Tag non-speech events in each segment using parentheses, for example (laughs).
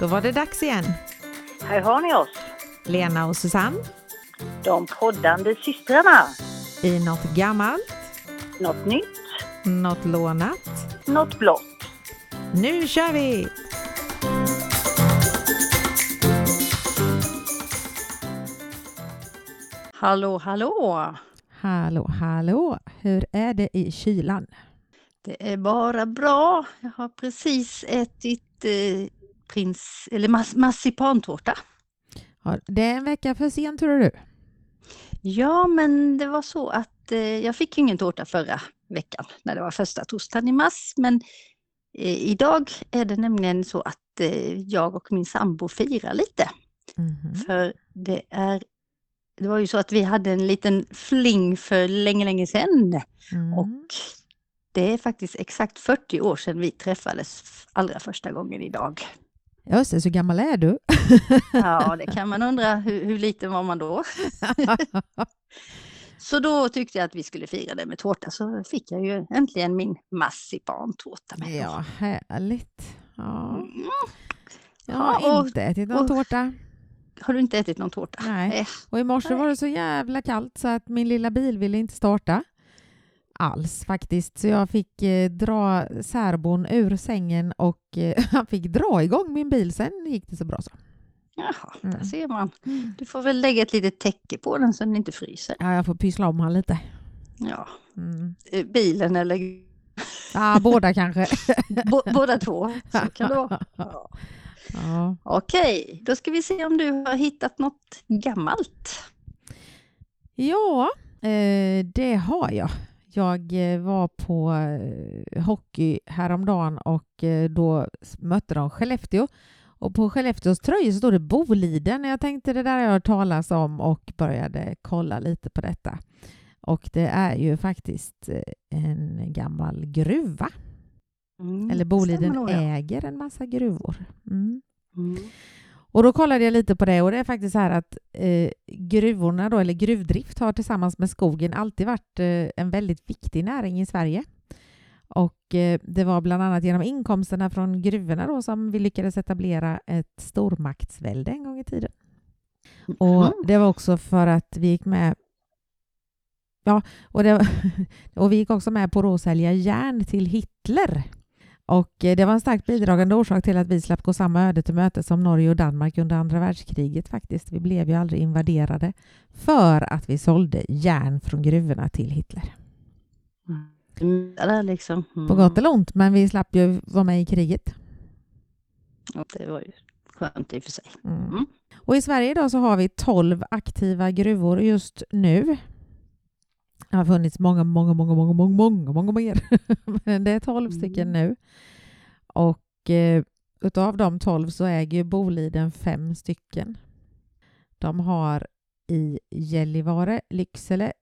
Då var det dags igen. Här har ni oss, Lena och Susanne de poddande systrarna. i något gammalt, Något nytt, något lånat. något blått. Nu kör vi! Hallå, hallå! Hallå, hallå! Hur är det i kylan? Det är bara bra. Jag har precis ätit eh, prins, eller mas, marsipantårta. Ja, Det är en vecka för sent tror du? Ja, men det var så att eh, jag fick ingen tårta förra veckan när det var första torsdagen i mars. Men eh, idag är det nämligen så att eh, jag och min sambo firar lite. Mhm. För det är det var ju så att vi hade en liten fling för länge, länge sedan. Mm. Och det är faktiskt exakt 40 år sedan vi träffades allra första gången idag. Just det, så gammal är du? Ja, det kan man undra. Hur, hur liten var man då? (laughs) Så då tyckte jag att vi skulle fira det med tårta, så fick jag ju äntligen min marsipantårta med. ja, härligt. Ja. Mm. Jag har Ja, och- inte ätit någon och- tårta. Har du inte ätit någon tårta? Nej. Eh, Och i morse var det så jävla kallt så att min lilla bil ville inte starta alls faktiskt. Så jag fick eh, dra särbon ur sängen och eh, (laughs) han fick dra igång min bil. Sen gick det så bra så. Jaha, Mm. där ser man. Du får väl lägga ett litet täcke på den så den inte fryser. Ja, jag får pyssla om han lite. Ja, Mm. eh, bilen eller Ja, båda kanske. (laughs) Båda två. (laughs) Så kan det vara. Ja. Ja. Okej, då ska vi se om du har hittat något gammalt. Ja, eh, det har jag. Jag eh, var på eh, hockey häromdagen och eh, då mötte de Skellefteå. Och på Skellefteås tröjor så står det Boliden. Jag tänkte det där har jag hört talas om och började kolla lite på detta. Och det är ju faktiskt en gammal gruva. Mm, Eller Boliden äger en massa gruvor. Mm. Mm. Och då kollade jag lite på det och det är faktiskt så här att eh, gruvorna då, eller gruvdrift har tillsammans med skogen alltid varit eh, en väldigt viktig näring i Sverige. Och eh, det var bland annat genom inkomsterna från gruvorna då som vi lyckades etablera ett stormaktsvälde en gång i tiden. Och det var också för att vi gick med Ja, och, det, (laughs) och vi gick också med på att sälja järn till Hitler. Och eh, det var en starkt bidragande orsak till att vi slapp gå samma öde till möte som Norge och Danmark under andra världskriget faktiskt. Vi blev ju aldrig invaderade för att vi sålde järn från gruvorna till Hitler. Mm. Liksom. Mm. På gott eller ont, men vi slapp ju vara med i kriget. Ja, Det var ju skönt i och för sig. Mm. Mm. Och i Sverige idag så har vi 12 aktiva gruvor just nu. Det har funnits många, många, många, många, många, många, många mer. Men (laughs) det är 12 stycken Mm. nu. Och eh, utav de 12 så äger ju Boliden fem stycken. De har i Gällivare, Lycksele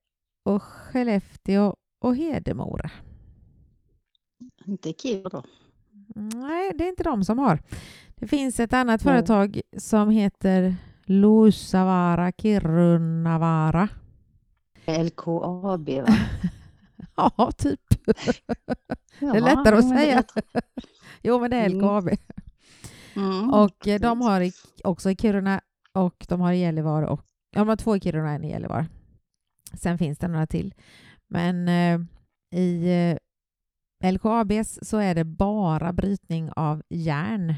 och Skellefteå och Hedemora. Inte Kiruna då. Nej, det är inte de som har. Det finns ett annat Nej. företag som heter Luossavaara Kirunavaara. LKAB va? (laughs) Ja, typ. (laughs) Ja, Det är lättare att säga. (laughs) Jo, men det är Mm. LKAB. Mm. Och eh, de har också i Kiruna och de har i Gällivare. Och, de har två i Kiruna och en i Gällivare. Sen finns det några till. Men eh, i eh, LKABs så är det bara brytning av järn.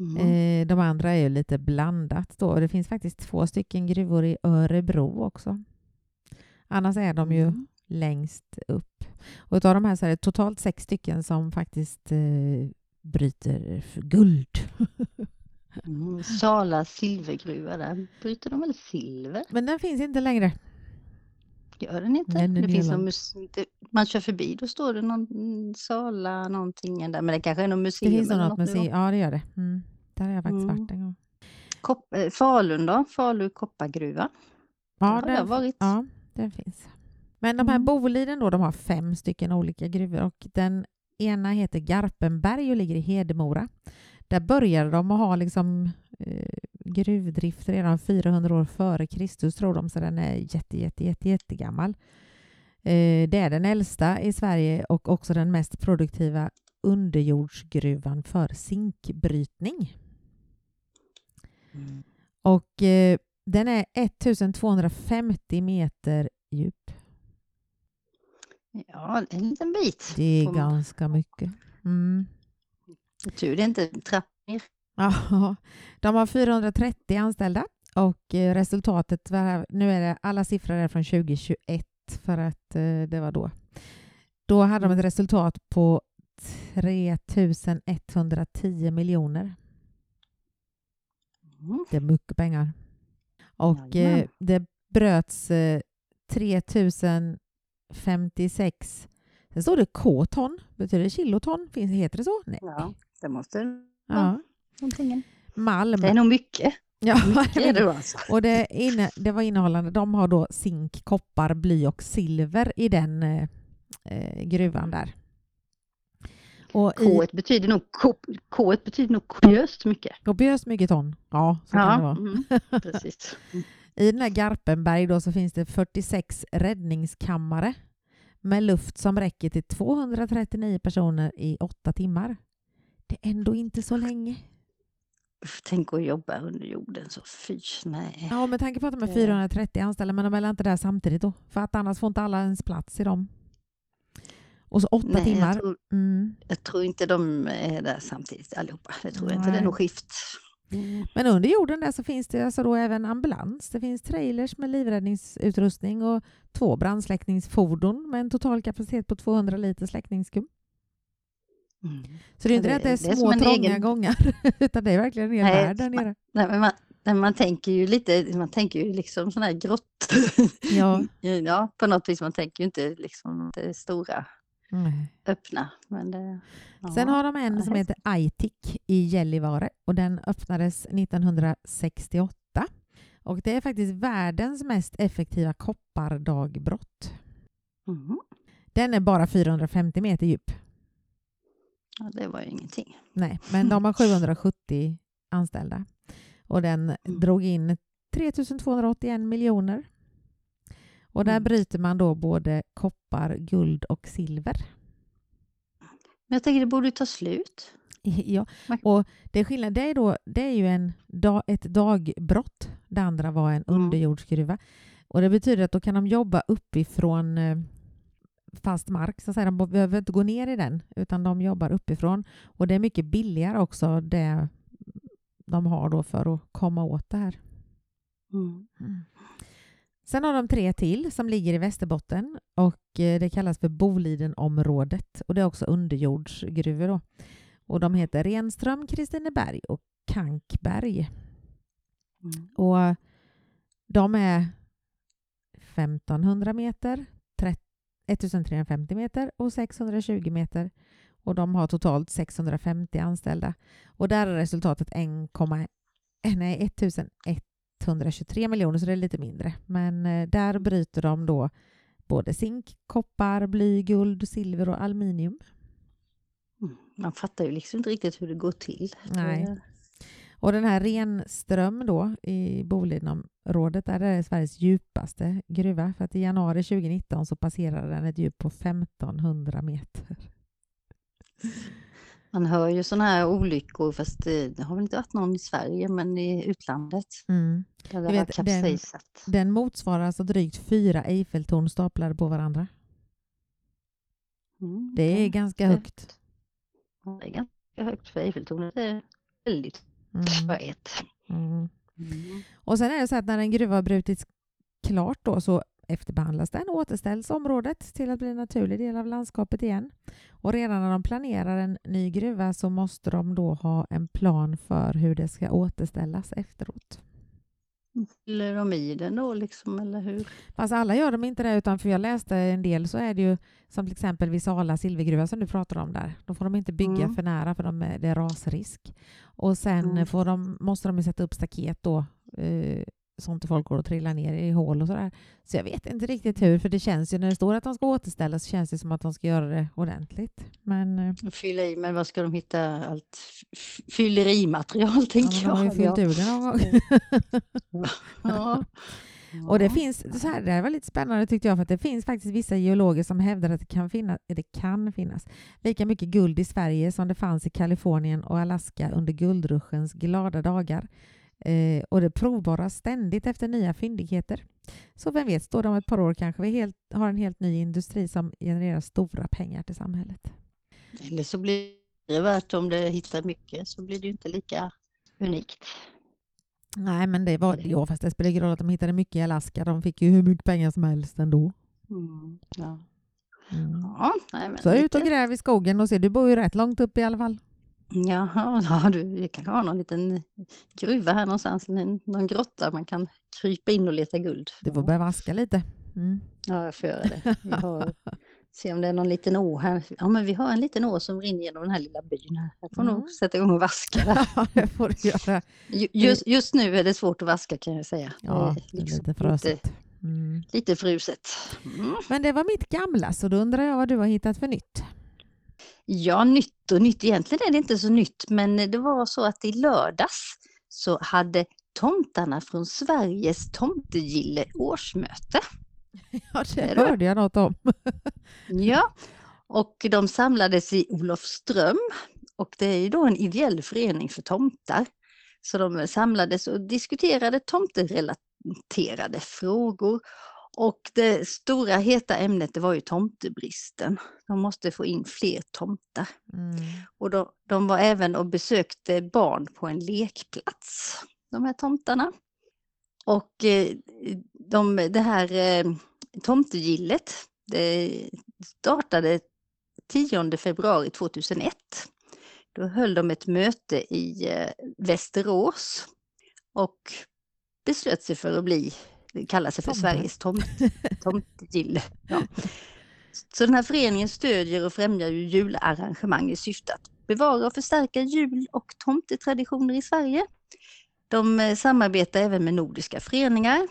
Mm. Eh, de andra är ju lite blandat då. Det finns faktiskt två stycken gruvor i Örebro också. Annars är de ju Mm. längst upp. Och utav de här så är det totalt sex stycken som faktiskt eh, bryter för guld. (laughs) Mm. Sala silvergruva där bryter de väl silver? Men den finns inte längre. Gör den inte? Nej, den det finns nedlagd. någon mus- det, man kör förbi, då står det någon Sala någonting där, men det kanske är något Det museum finns nog eller något något museum. Ja, det gör det. Mm. Där har jag faktiskt Mm. varit en gång. Kopp, eh, Falun då? Falu koppargruva? Ja, den, varit. ja, den finns. Men de här Mm. Boliden då, de har fem stycken olika gruvor och den ena heter Garpenberg och ligger i Hedemora. Där började de att ha liksom, eh, gruvdrift redan 400 år före Kristus tror de, så den är jätte, jätte, jätte, jättegammal. Eh, det är den äldsta i Sverige och också den mest produktiva underjordsgruvan för zinkbrytning. Mm. Och eh, den är 1250 meter djup. Ja, en liten bit. Det är ganska mycket. Mm. Tur det är inte trapp ner. Ja, (laughs) de har 430 anställda och eh, resultatet, var, nu är det alla siffror är från 2021 för att eh, det var då. Då hade de ett resultat på 3110 miljoner. Mm. Det är mycket pengar. Och eh, det bröts eh, 3056, sen står det K-ton, betyder det kiloton? Finns, heter det så? Nej. Ja, det måste Ja. Någonting. Malm. Det är nog mycket. Ja, Mycket är det alltså. Och det, inne, det var innehållande, de har då zink, koppar, bly och silver i den eh, eh, gruvan där. Och i K betyder nog, K, K betyder nog kopiöst mycket. kopiöst mycket ton. Ja, så kan det vara. mm, (laughs) precis. I den här Garpenberg då så finns det 46 räddningskammare med luft som räcker till 239 personer i åtta timmar. Det är ändå inte så länge. Uff, Tänk att jobba under jorden så fy, nej. Ja, med tanke på att de är Det- 430 anställda, men de är inte där samtidigt då? För att annars får inte alla ens plats i dem. Och så åtta nej timmar. jag, tror, Mm. jag tror inte de är där samtidigt allihopa. Det tror jag inte. Det är Nej. nog skift. Mm. Men under jorden där så finns det alltså då även ambulans. Det finns trailers med livräddningsutrustning och två brandsläckningsfordon med en total kapacitet på 200 liter släckningsskum. Mm. Så det är inte det- att det är det är små trånga egen- gångar, (laughs) utan det är verkligen en värld där man- nere. Nej, men man, nej, man tänker ju lite, man tänker ju liksom sån här grott. Ja. (laughs) ja, på något vis. Man tänker ju inte liksom det stora Nej. öppna. Men det, ja. Sen har de en Ja, som heter Aitik i Gällivare och den öppnades 1968. Och det är faktiskt världens mest effektiva koppardagbrott. Mhm. Den är bara 450 meter djup. Ja, det var ju ingenting. Nej, men de har 770 anställda. Och den Mm. drog in 3281 miljoner. Och där Mm. bryter man då både koppar, guld och silver. Men jag tänker det borde ta slut. (laughs) Ja, och det är skillnad. Det är, då, det är ju en dag, ett dagbrott. Det andra var en Mm. underjordsgruva. Och det betyder att då kan de jobba uppifrån eh, fast mark. Så att säga. De behöver inte gå ner i den, utan de jobbar uppifrån. Och det är mycket billigare också det de har då för att komma åt det här. Mm. Sen har de tre till som ligger i Västerbotten och eh, det kallas för Bolidenområdet och det är också underjordsgruvor då. Och de heter Renström, Kristineberg och Kankberg. Mm. Och de är 1500 meter, 30 1350 meter och 620 meter. Och de har totalt 650 anställda. Och där är resultatet 1,1 nej, 1123 miljoner, så det är lite mindre. Men eh, där bryter de då både zink, koppar, bly, guld, silver och aluminium. Mm. Man fattar ju liksom inte riktigt hur det går till. Nej. Och den här Renström då i Bolidenområdet, där är det Sveriges djupaste gruva. För att i januari 2019 så passerade den ett djup på 1500 meter. (laughs) Man hör ju sådana här olyckor, fast det, det har väl inte varit någon i Sverige, men i utlandet. Mm. Där det vet, den-. Den motsvarar alltså drygt fyra Eiffeltorn staplade på varandra. Mm, Det är ganska högt. Det är ganska högt för Eiffeltornet. Är väldigt Mm. Mm. Mm. Och sen är det så att när en gruva har brutits klart då så efterbehandlas den och återställs området till att bli en naturlig del av landskapet igen. Och redan när de planerar en ny gruva så måste de då ha en plan för hur det ska återställas efteråt. Fyller de i den då liksom, eller hur? Fast alla gör de inte det, utan för jag läste en del så är det ju som till exempel vid Sala silvergruva som du pratar om där. Då får de inte bygga Mm. för nära för de det är rasrisk. Och sen Mm. får de, måste de ju sätta upp staket då, eh, så inte folk går och trillar ner i hål och sådär. Så jag vet inte riktigt hur, för det känns ju när det står att de ska återställas så känns det som att de ska göra det ordentligt. Men eh, Fylla i, men vad ska de hitta allt fyllerimaterial (laughs) ja, tänker de har ju jag. fyllt ur det någon gång. (laughs) Ja. (laughs) Och det Ja. finns, så här, det här var lite spännande tyckte jag, för att det finns faktiskt vissa geologer som hävdar att det kan, finnas, det kan finnas lika mycket guld i Sverige som det fanns i Kalifornien och Alaska under guldruschens glada dagar. Eh, och det provborras ständigt efter nya fyndigheter. Så vem vet, står det om ett par år kanske vi helt, har en helt ny industri som genererar stora pengar till samhället. Eller så blir det värt om det hittar mycket så blir det ju inte lika unikt. Nej, men det var, ja, fast det spelar ingen roll att de hittade mycket i Alaska. De fick ju hur mycket pengar som helst ändå. Mm. Ja. Mm. Ja, nej, Så ut och gräv i skogen och se, du bor ju rätt långt upp i alla fall. Jaha, (laughs) ja, du vi kanske har någon liten gruva här någonstans, någon grotta man kan krypa in och leta guld. Du får börja vaska lite. Mm. Ja, jag får göra det. Vi har, (laughs) se om det är någon liten å här. Ja, men vi har en liten å som rinner genom den här lilla byn. Här. Jag får Mm. nog sätta igång och vaska. (laughs) där. Ja, det får du göra. Ju- Just, just nu är det svårt att vaska kan jag säga. Ja, det är liksom lite frösigt. Mm. lite fruset. Mm. Men det var mitt gamla, så då undrar jag vad du har hittat för nytt. Ja, nytt och nytt. Egentligen är det inte så nytt, men det var så att i lördags så hade tomtarna från Sveriges tomtegille årsmöte. (laughs) Ja, det hörde jag något om. (laughs) Ja, och de samlades i Olofström och det är ju då en ideell förening för tomtar. Så de samlades och diskuterade tomterelaterade frågor. Och det stora heta ämnet det var ju tomtebristen. De måste få in fler tomtar. Mm. Och de, de var även och besökte barn på en lekplats, de här tomtarna. Och eh, de, det här eh, tomtegillet det startade 10 februari 2001. Då höll de ett möte i eh, Västerås och beslöt sig för att bli, kalla sig för Tomtar. Sveriges tomt. (laughs) Ja. Så den här föreningen stödjer och främjar ju jularrangemang i syfte att bevara och förstärka jul och tomtetraditioner i Sverige. De eh, samarbetar även med nordiska föreningar.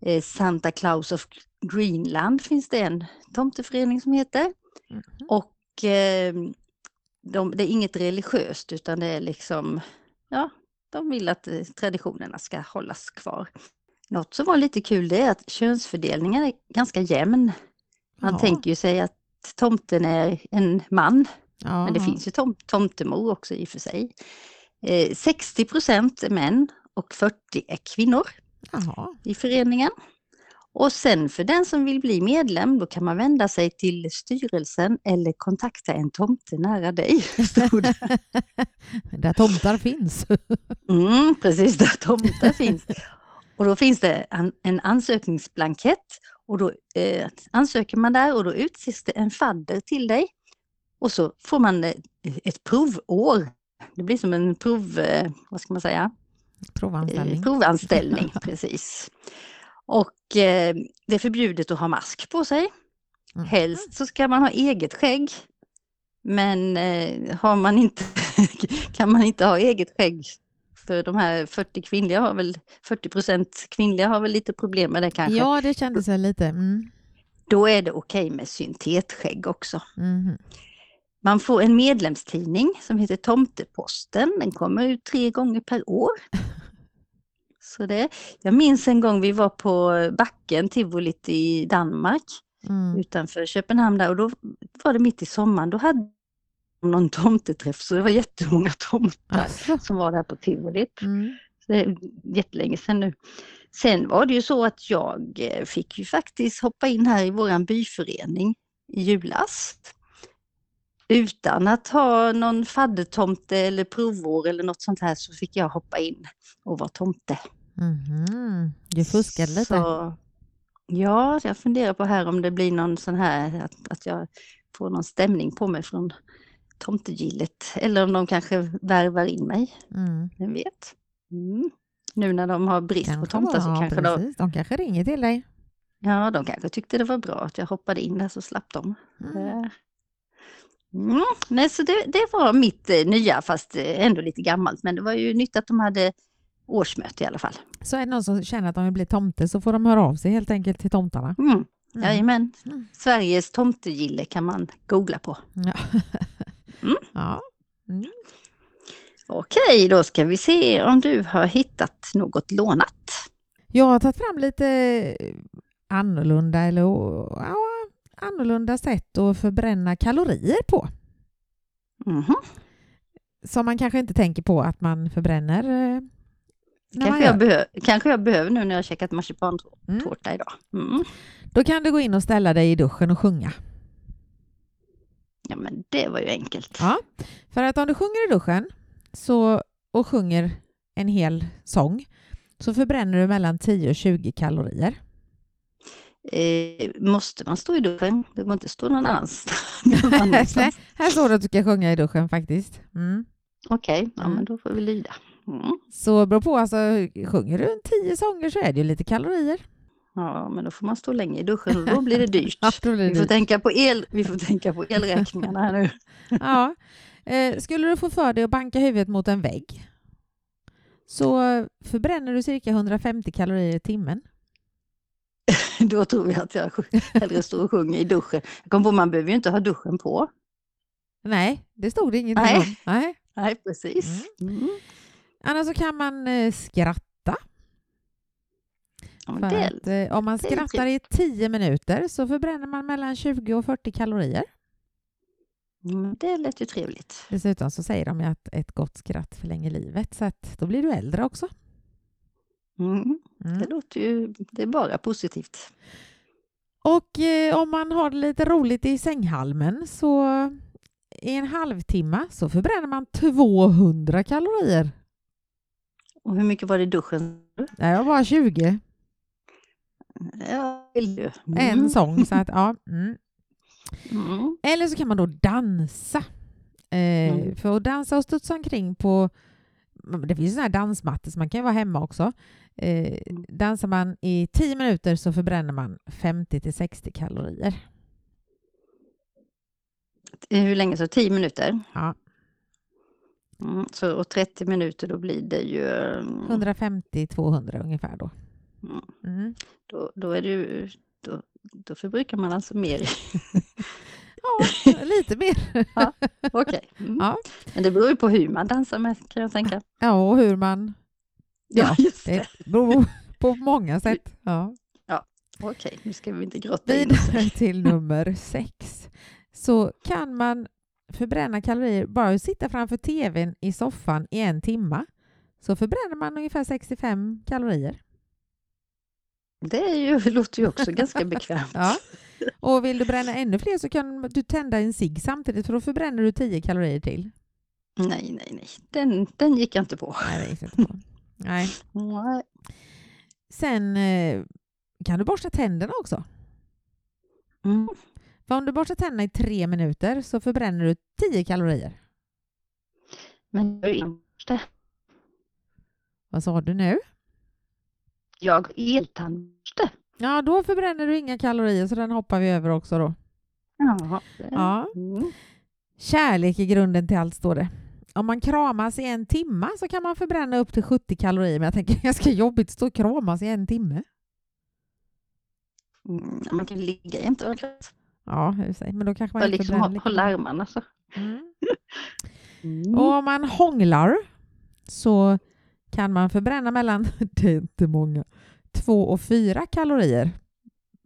Eh, Santa Claus of Greenland finns det en tomteförening som heter. Mhm. Och eh, de, det är inget religiöst utan det är liksom, ja, de vill att traditionerna ska hållas kvar. Något som var lite kul det är att könsfördelningen är ganska jämn. Man Ja. tänker ju sig att tomten är en man, Ja, men det finns ju tom, tomtemor också i och för sig. Eh, 60 procent är män och 40 är kvinnor Jaha. i föreningen. Och sen för den som vill bli medlem, då kan man vända sig till styrelsen eller kontakta en tomte nära dig. (laughs) (laughs) Där tomtar finns. Mm, precis, där tomtar finns. Och då finns det en, ansökningsblankett och då eh, ansöker man där och då utses det en fadder till dig. Och så får man eh, ett provår. Det blir som en prov, eh, vad ska man säga, Provanställning. Eh, Provanställning, (laughs) precis. Och eh, det är förbjudet att ha mask på sig. Mm. Helst så ska man ha eget skägg. Men har man inte, (laughs) kan man inte ha eget skägg för de här 40 kvinnliga har väl 40 procent kvinnliga har väl lite problem med det kanske. Ja, det kändes lite. Mm. Då är det okej med syntetskägg också. Mhm. Man får en medlemstidning som heter Tomteposten. Den kommer ut tre gånger per år. (laughs) Så det, jag minns en gång vi var på backen, tivolit i Danmark, Mm. utanför Köpenhamn där, och då var det mitt i sommaren. Då hade de någon tomteträff, så det var jättemånga (laughs) tomtar Alltså. som var där på tivolit. Mm. Så det är jättelänge sedan nu. Sen var det ju så att jag eh, fick ju faktiskt hoppa in här i våran byförening i julas. Utan att ha någon faddertomte eller provår eller något sånt här så fick jag hoppa in och vara tomte. Mhm. Du fuskade lite. Så, ja, jag funderar på här om det blir någon sån här att, att jag får någon stämning på mig från tomtegillet. Eller om de kanske värvar in mig, Mm. vem vet. Mm. Nu när de har brist på Kanske tomtar så kanske de, precis. de kanske ringer till dig. ja, de kanske tyckte det var bra att jag hoppade in där så slapp de. Mm. Eh, Mm. Nej, så det, det var mitt eh, nya fast eh, ändå lite gammalt men det var ju nytt att de hade årsmöte i alla fall. Så är det någon som känner att de vill bli tomte så får de höra av sig helt enkelt till tomtarna. Mm. Mm. Jajamän. Mm. Sveriges tomtegille kan man googla på. Ja. (laughs) Mm. ja. Mm. Okej, då ska vi se om du har hittat något lånat. Jag har tagit fram lite annorlunda, eller, ja, annorlunda sätt att förbränna kalorier på. Mhm. Som man kanske inte tänker på att man förbränner. eh, man Kanske, gör. jag kanske jag behöver nu när jag käkat marsipantårta Mm. idag. Mm. Då kan du gå in och ställa dig i duschen och sjunga. Ja men det var ju enkelt. Ja. För att om du sjunger i duschen så, och sjunger en hel sång så förbränner du mellan 10 och 20 kalorier. Eh, måste man stå i duschen? Det går inte stå (laughs) någon annanstans. Nej, här står det att du ska sjunga i duschen faktiskt. Mm. Okej, ja, Mm. men då får vi lyda. Mm. Så beror på, alltså, sjunger du en 10 sånger så är det ju lite kalorier. Ja, men då får man stå länge i duschen och då blir det (laughs) dyrt. Ja, blir det Vi får dyrt. tänka på, el, vi får tänka på elräkningarna här nu. (laughs) Ja. Eh, skulle du få för dig att banka huvudet mot en vägg så förbränner du cirka 150 kalorier i timmen. (laughs) Då tror jag att jag hellre står och sjunger i duschen. Jag kom på man behöver ju inte ha duschen på. Nej, det stod det ingenting Nej. om. Nej. Nej, precis. Mm. Annars så kan man eh, skratta. Ja, att, eh, om man skrattar i 10 minuter så förbränner man mellan 20 och 40 kalorier. mm, det lät ju trevligt. Dessutom så säger de ju att ett gott skratt förlänger livet så att då blir du äldre också. Mm. Mm. Det låter ju, det är bara positivt. Och eh, om man har det lite roligt i sänghalmen så i en halvtimme så förbränner man 200 kalorier. Och hur mycket var det i duschen? Nej, jag var bara 20. Ja, vill du. En sång. Så att, ja, mm. Mm. Eller så kan man då dansa. Eh, Mm. För att dansa och studsa omkring på... Det finns såna här dansmattor så man kan ju vara hemma också. Eh, Mm. dansar man i 10 minuter så förbränner man 50 till 60 kalorier. Hur länge så? 10 minuter? Ja. Mm. Så, och 30 minuter då blir det ju... mm, 150-200 ungefär då. Mm. Då, då, är det ju, då, då förbrukar man alltså mer. (laughs) Ja, lite mer. (laughs) Okej. Mm. Ja. Men det beror ju på hur man dansar med kan jag tänka. Ja, och hur man... Ja, just det. Det beror på många sätt. (laughs) Ja. Okej, nu ska vi inte grotta in. Vidare till nummer sex. Så kan man förbränna kalorier bara att sitta framför tvn i soffan i en timma så förbränner man ungefär 65 kalorier. Det är ju, (laughs) låter ju också ganska (laughs) bekvämt. Ja. Och vill du bränna ännu fler så kan du tända en cigg samtidigt för då förbränner du 10 kalorier till. Nej, nej, nej. Den, den gick jag inte på. Nej, det gick inte på. Nej. Nej. Sen eh, kan du borsta tänderna också. Mm. För om du borstar tänderna i tre minuter så förbränner du 10 kalorier. Men jag inte. Vad sa du nu? Jag eltandborste. Ja, då förbränner du inga kalorier så den hoppar vi över också då. Jaha. Ja. Mm. Kärlek är grunden till allt står det. Om man kramas i en timme så kan man förbränna upp till 70 kalorier men jag tänker (laughs) ganska jobbigt att stå och kramas i en timme. Mm. Man kan ligga jämte varandra. Ja, och men då kanske man Bara inte liksom lika hålla armarna så. Mm. (laughs) Mm. Och om man hånglar så kan man förbränna mellan, (laughs) det är inte många, två och fyra kalorier.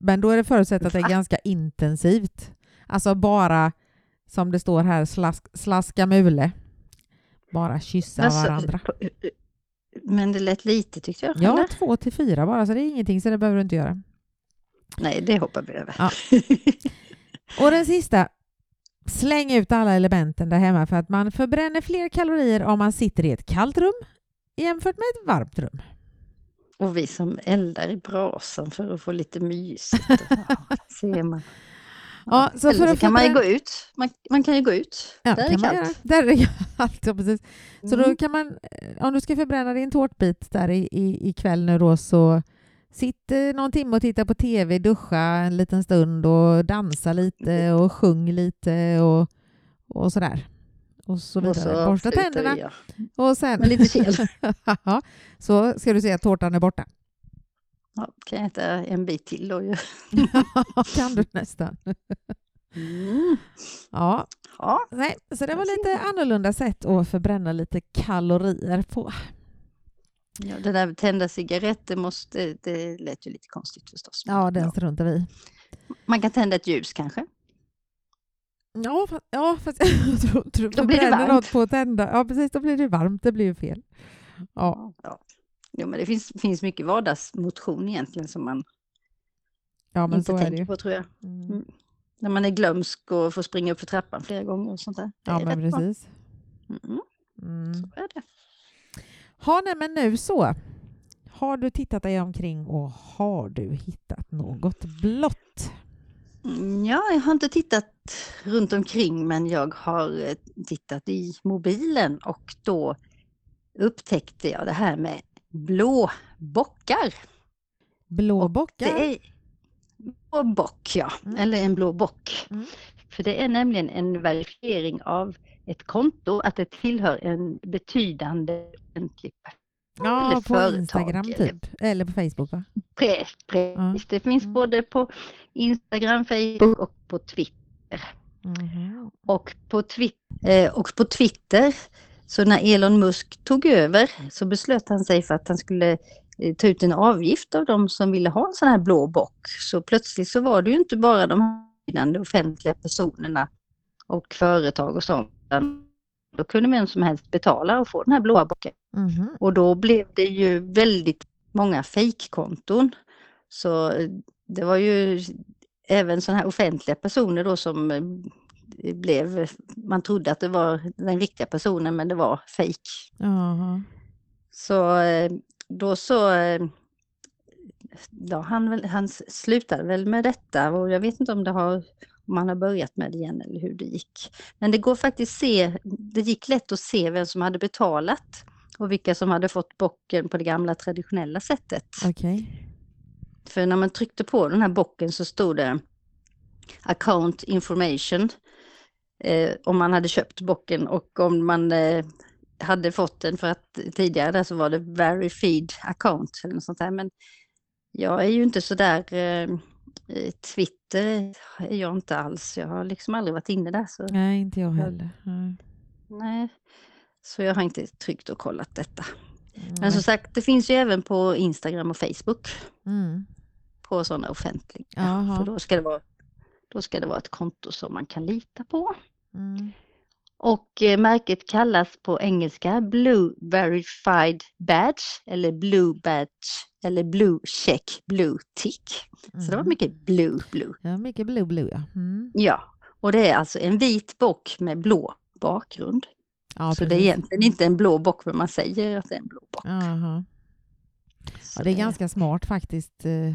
Men då är det förutsatt att det är ganska intensivt. Alltså bara, som det står här, slask, slaska mule. Bara kyssa Alltså, varandra. Men det lät lite tyckte jag. Ja, eller? två till fyra bara, så det är ingenting, så det behöver du inte göra. Nej, det hoppar vi över. Ja. (laughs) Och den sista, släng ut alla elementen där hemma för att man förbränner fler kalorier om man sitter i ett kallt rum jämfört med ett varmt rum. Och vi som eldar i brasan för att få lite mysigt. Ja, (laughs) ser man. Ja, så Eller så kan man ju gå ut. Man, man kan ju gå ut. Ja, Där är kan man kallt. göra. Där är (laughs) kallt, ja, precis. Så Mm. då kan man, eh, om du ska förbränna din tårtbit där i, i, ikväll nu då så sitt eh, någon timme och titta på tv, duscha en liten stund och dansa lite och sjung lite och, och sådär. Och så Och vidare. så Borsta tänderna jag. och sen Med lite kel. (laughs) Så ska du se att tårtan är borta. Ja, kan jag äta en bit till då ju. (laughs) kan du nästan. Mm. Ja, Ja, nej, så det var lite annorlunda sätt att förbränna lite kalorier på. Ja, det där med tända cigaretter måste, det lät ju lite konstigt förstås. Ja, den struntar vi. Man kan tända ett ljus kanske? Ja, fast, ja, (laughs) fast jag tror du Då blir det varmt. på tända. Ja, precis, då blir det varmt. Det blir ju fel. Ja, Ja. Jo, men det finns, finns mycket vardagsmotion egentligen som man ja men inte tänker på tror jag. Mm. Mm. När man är glömsk och får springa upp för trappan flera gånger och sånt där. Det Ja, men precis. Mm, Mm. så är det. Ha, nej, men nu så. Har du tittat dig omkring och har du hittat något blått? Ja, jag har inte tittat runt omkring men jag har eh, tittat i mobilen och då upptäckte jag det här med blå bockar. Blå Och bockar? Det är blå bock, ja. Mm. Eller en blå bock. Mm. För det är nämligen en verifiering av ett konto, att det tillhör en betydande offentlig person. Ja, eller på företag, Instagram eller- typ. Eller på Facebook va? Precis, precis. Det finns Mm. både på Instagram, Facebook och på Twitter. Mhm. Och på, Twi- eh, och på Twitter, så när Elon Musk tog över så beslöt han sig för att han skulle eh, ta ut en avgift av de som ville ha en sån här blå bock. Så plötsligt så var det ju inte bara de offentliga personerna och företag och sånt. utan Då kunde vem som helst betala och få den här blåa bocken. Mhm. Och då blev det ju väldigt många fejkkonton. Så eh, det var ju även sådana här offentliga personer då som eh, blev, man trodde att det var den riktiga personen men det var fejk. Jaha. Så eh, då så, ja, han, han slutade väl med detta och jag vet inte om det har om han har börjat med det igen eller hur det gick. Men det går faktiskt se, det gick lätt att se vem som hade betalat och vilka som hade fått bocken på det gamla traditionella sättet. Okej. För när man tryckte på den här bocken så stod det account information eh, om man hade köpt bocken och om man eh, hade fått den för att tidigare där så var det verified account eller något sånt där. Men jag är ju inte så där eh, Twitter är jag inte alls. Jag har liksom aldrig varit inne där. Så, Nej, inte jag heller. Nej. nej. så jag har inte tryckt och kollat detta. Men Nej. som sagt, det finns ju även på Instagram och Facebook. Mm. på sådana offentliga. För då ska, det vara, då ska det vara ett konto som man kan lita på. Mm. Och eh, märket kallas på engelska Blue Verified Badge eller Blue Badge eller Blue Check Blue Tick. Så det var Mhm. mycket Blue Blue. Ja, mycket blue blue ja. Mm. Ja, och det är alltså en vit bock med blå bakgrund. ja så det är egentligen inte en blå bock men man säger att det är en blå bock. Jaha. Så Ja, det är ganska smart faktiskt. eh.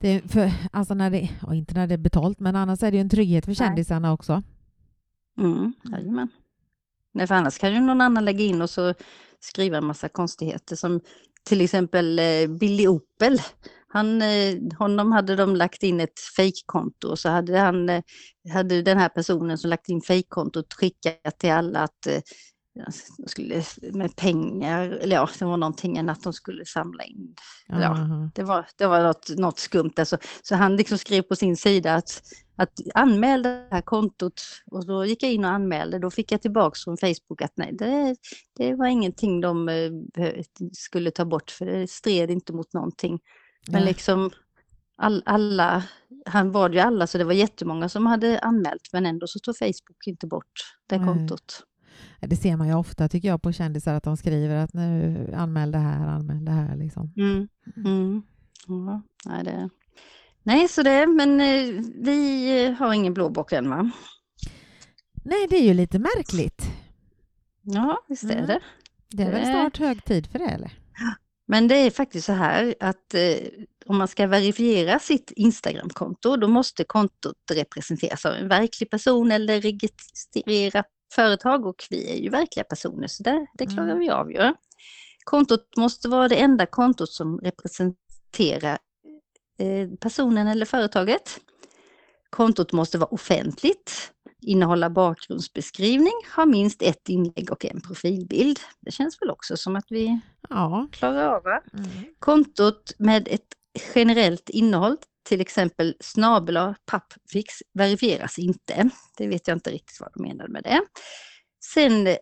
Det är för, alltså när det, inte när det är betalt, men annars är det ju en trygghet för Nej. kändisarna också. Mm, jajamän. Nej, för annars kan ju någon annan lägga in och så skriva en massa konstigheter som till exempel eh, Billy Opel. Han, eh, honom hade de lagt in ett fejkkonto och så hade, han, eh, hade den här personen som lagt in fejkkontot skickat till alla att eh, de skulle, med pengar, eller ja, det var någonting att de skulle samla in Ja. Jaha. det var, det var något, något skumt. Alltså. Så han liksom skrev på sin sida att, att anmäl det här kontot och då gick jag in och anmälde. Då fick jag tillbaks från Facebook att nej, det, det var ingenting de eh, skulle ta bort för det stred inte mot någonting. Men Nej. liksom all, alla, han bad ju alla så det var jättemånga som hade anmält men ändå så tog Facebook inte bort det kontot. Det ser man ju ofta tycker jag på kändisar att de skriver att nu anmäl det här, anmäl det här liksom. Mm. Mm. Ja, nej, det... nej, så det, men eh, vi eh, har ingen blåbock än va? Nej, det är ju lite märkligt. Ja, visst är Mm. det. Det är väl Det- snart hög tid för det eller? Men det är faktiskt så här att eh, om man ska verifiera sitt Instagramkonto då måste kontot representeras av en verklig person eller registrerat företag och vi är ju verkliga personer så det, det klarar Mm. vi av ju. Kontot måste vara det enda kontot som representerar eh, personen eller företaget. Kontot måste vara offentligt, innehålla bakgrundsbeskrivning, ha minst ett inlägg och en profilbild. Det känns väl också som att vi Ja. klarar av va? Mm. Kontot med ett generellt innehåll, till exempel snabel pappfix, verifieras inte. Det vet jag inte riktigt vad de menar med det. Sen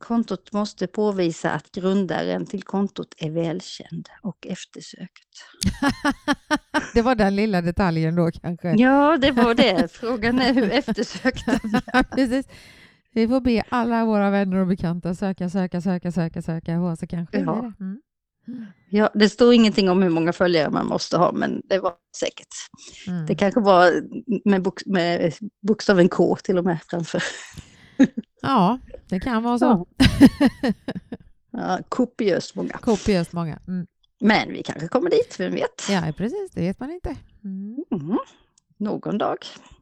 kontot måste påvisa att grundaren till kontot är välkänd och eftersökt. (laughs) Det var den lilla detaljen då kanske. Ja, det var det. Frågan är hur eftersökt. (laughs) Precis. Vi får be alla våra vänner och bekanta söka, söka, söka, söka, söka så kanske Ja. det. Mm. Ja, det står ingenting om hur många följare man måste ha, men det var säkert. Mm. Det kanske var med, bok, med bokstaven K till och med framför. Ja, det kan vara så. (laughs) Ja, kopiöst många. Kopiöst många. Mm. Men vi kanske kommer dit, vem vet? Ja, precis. Det vet man inte. Mm. Mm. Någon dag.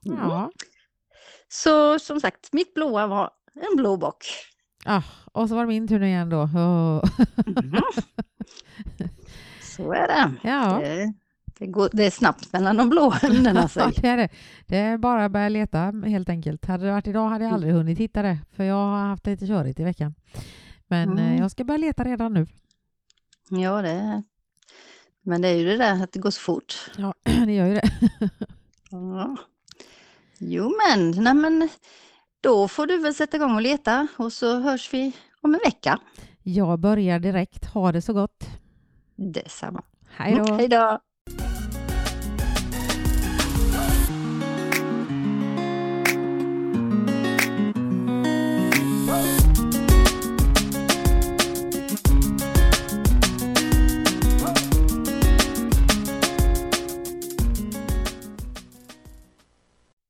Mm. Ja. Så som sagt, mitt blåa var en blå bock. Ah, och så var det min tur igen då. Åh. (laughs) Så är det. Ja. Det, det, går, det är snabbt mellan de blå ämnena. (laughs) Ja, det är det. Det är bara att börja leta helt enkelt. Hade det varit idag hade jag aldrig hunnit hitta det, för jag har haft lite körigt i veckan. Men Mm. eh, jag ska börja leta redan nu. Ja, det är. Men det är ju det där att det går så fort. Ja, (clears throat) det gör ju det. Ja. Jo men, nej men då får du väl sätta igång och leta och så hörs vi om en vecka. Jag börjar direkt. Ha det så gott. Detsamma. Hej då! Hej då!